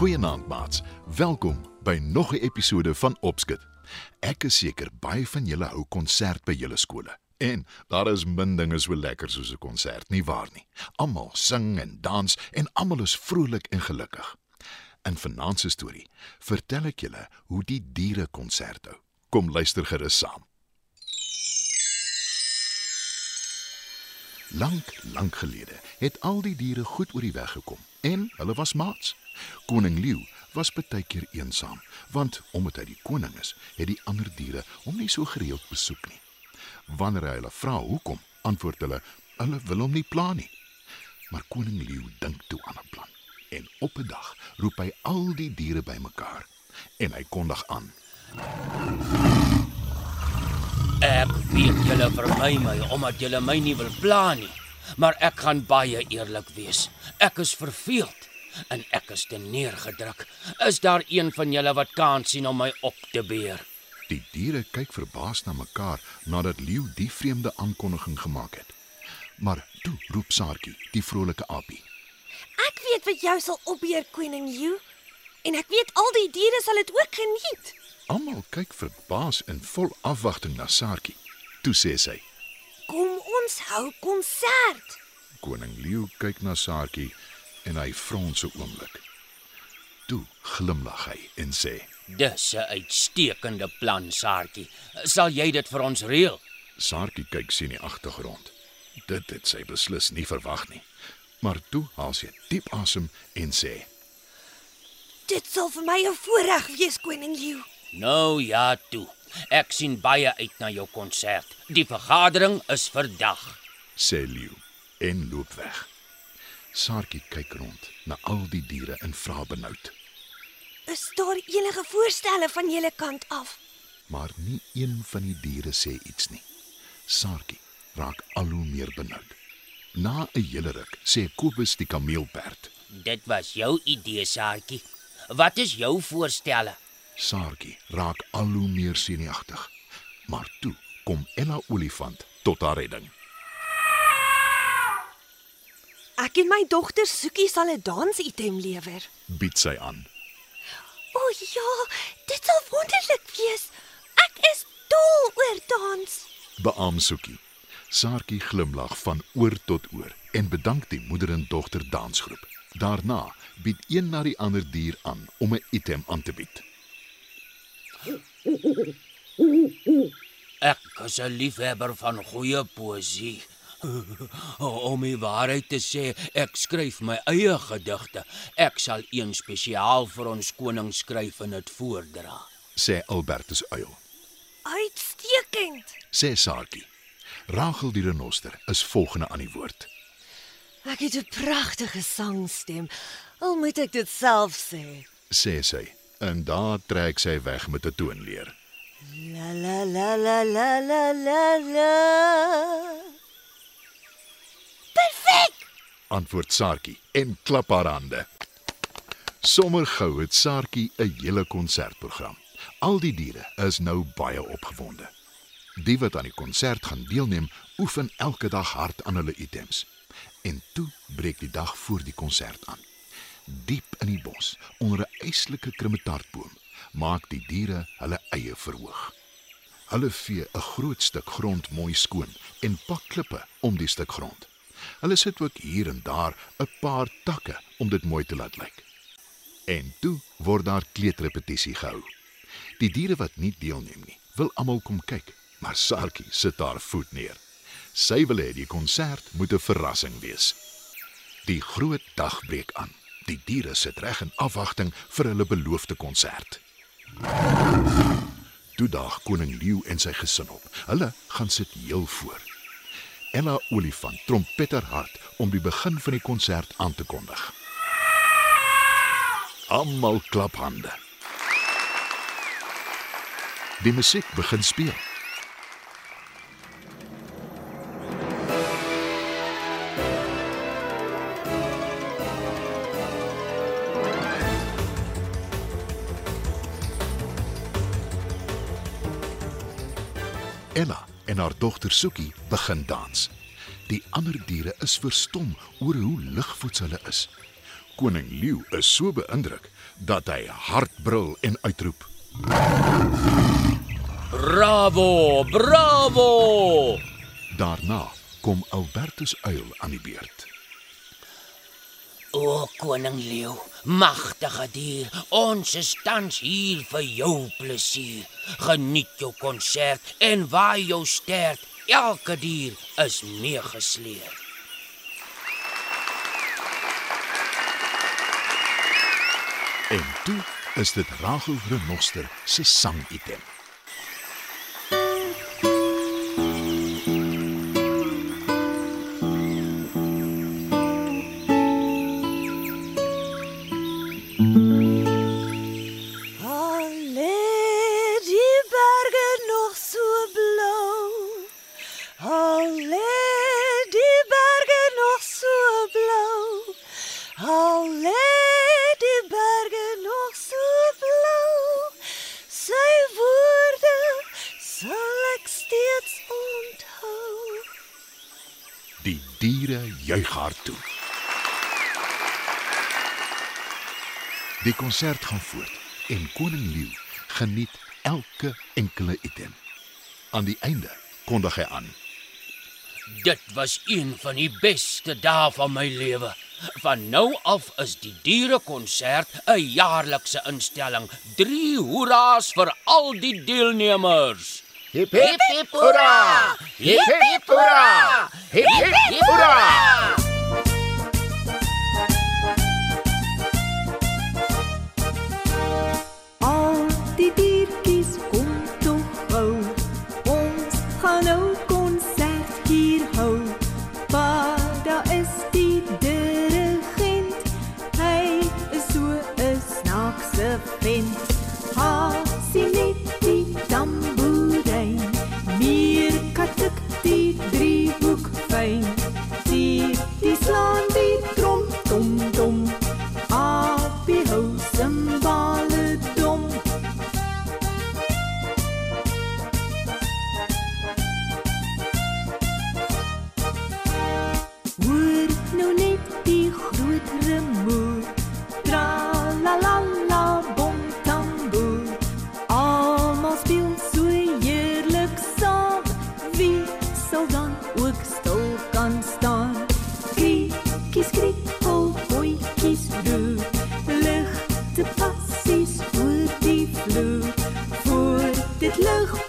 Goeienaand maats. Welkom by nog 'n episode van Opskit. Ek is seker baie van julle hou konsert by julle skole. En daar is min dinge so lekker soos 'n konsert, nie waar nie? Almal sing en dans en almal is vrolik en gelukkig. In vanaand se storie vertel ek julle hoe die diere konsert hou. Kom luister gerus saam. Lank, lank gelede het al die diere goed oor die weg gekom en hulle was maats. Koning Leeu was baie keer eensaam, want omdat hy die koning is, het die ander diere hom nie so gereeld besoek nie. Wanneer hy hulle vra hoekom, antwoord hulle hulle wil hom nie pla nie. Maar koning Leeu dink toe aan 'n plan. En op 'n dag roep hy al die diere bymekaar en hy kondig aan: Ek weet julle vermy my omdat julle my nie wil pla nie, maar ek gaan baie eerlik wees. Ek is verveeld en ek is te neergedruk. Is daar een van julle wat kans sien om my op te beer? Die diere kyk verbaas na mekaar nadat Leeu die vreemde aankondiging gemaak het. Maar toe roep Saartjie, die vrolike aapie. Ek weet wat jou sal opbeer, koning Leeu. En ek weet al die diere sal dit ook geniet. Almal kyk verbaas en vol afwagting na Saartjie. Toe sê sy: Kom ons hou konsert. Koning Leeu kyk na Saartjie en hy frons 'n oomblik. Toe glimlag hy en sê: Dis 'n uitstekende plan, Saartjie. Sal jy dit vir ons reël? Saartjie kyk sien die agtergrond. Dit het sy beslis nie verwag nie. Maar toe haal sy diep asem en sê: Dit sal vir my 'n voorreg wees, koning Leeu. Nou ja, toe. Ek sien baie uit na jou konsert. Die vergadering is vandag. sê Leeu en loop weg. Saartjie kyk rond na al die diere en vra benoud, Is daar enige voorstelle van julle kant af? maar nie een van die diere sê iets nie. Saartjie raak al hoe meer benoud. Na 'n hele ruk sê Kobus die kameelperd, Dit was jou idee, Saartjie. Wat is jou voorstelle? Saartjie raak al hoe meer senuagtig. Maar toe kom Ella olifant tot haar redding. Ek en my dogter Soekie sal 'n dansitem lewer. Bied sy aan. O ja, dit sal wonderlik wees. Ek is dol oor dans. Beam Soekie. Saartjie glimlag van oor tot oor en bedank die moeder en dogter dansgroep. Daarna bied een na die ander dier aan om 'n item aan te bied. Ek is 'n liefhebber van goeie poësie. Om die waarheid te sê, ek skryf my eie gedigte. Ek sal een spesiaal vir ons koning skryf en dit voordra. sê Albertus uil. Uitstekend. Sê Saartjie. Rachel die renoster is volgende aan die woord. Ek het 'n pragtige sangstem. Al moet ek dit self sê. Sê sy en daar trek sy weg met 'n toonleer. La la la la la la la la. Antwoord Saartjie en klap haar hande. Sommer gou het Saartjie 'n hele konsertprogram. Al die diere is nou baie opgewonde. Die wat aan die konsert gaan deelneem, oefen elke dag hard aan hulle items. En toe breek die dag voor die konsert aan. Diep in die bos, onder 'n eislike krummetaartboom, maak die diere hulle eie verhoog. Hulle vee 'n groot stuk grond mooi skoon en pak klippe om die stuk grond. Hulle sit ook hier en daar 'n paar takke om dit mooi te laat lyk. En toe word daar kleutrepetisie gehou. Die diere wat nie deelneem nie, wil almal kom kyk, maar Sarkie sit daar voet neer. Sy wil hê die konsert moet 'n verrassing wees. Die groot dag breek aan. Die diere sit reg in afwagting vir hulle beloofde konsert. Toe daag koning Leeu en sy gesin op. Hulle gaan sit heel voor. Ella Olifant trompeter hard om die begin van die konsert aan te kondig. Almal klap hande. Die musiek begin speel. Ella en haar dogter Soekie begin dans. Die ander diere is verstom oor hoe ligvoets hulle is. Koning Leeu is so beïndruk dat hy hard brul en uitroep: Bravo, bravo! Daarna kom Albertus uil aan die beurt. O koning leeu, magtige dier, ons is tans hier vir jou plesier. Geniet jou konsert en waai jou stert. Elke dier is meegesleer. En toe is dit Rachel Renoster se sangitem. Die diere juig haar toe. Die konsert gaan voort en koning Leeu geniet elke enkele item. Aan die einde kondig hy aan: Dit was een van die beste dae van my lewe. Van nou af is die dierekonsert 'n jaarlikse instelling. 3 hoera's vir al die deelnemers. Hip hip hip पूरा hip hip पूरा hip hip पूरा hoetjies loer. Ligte passies oor die vloer. Voor dit lig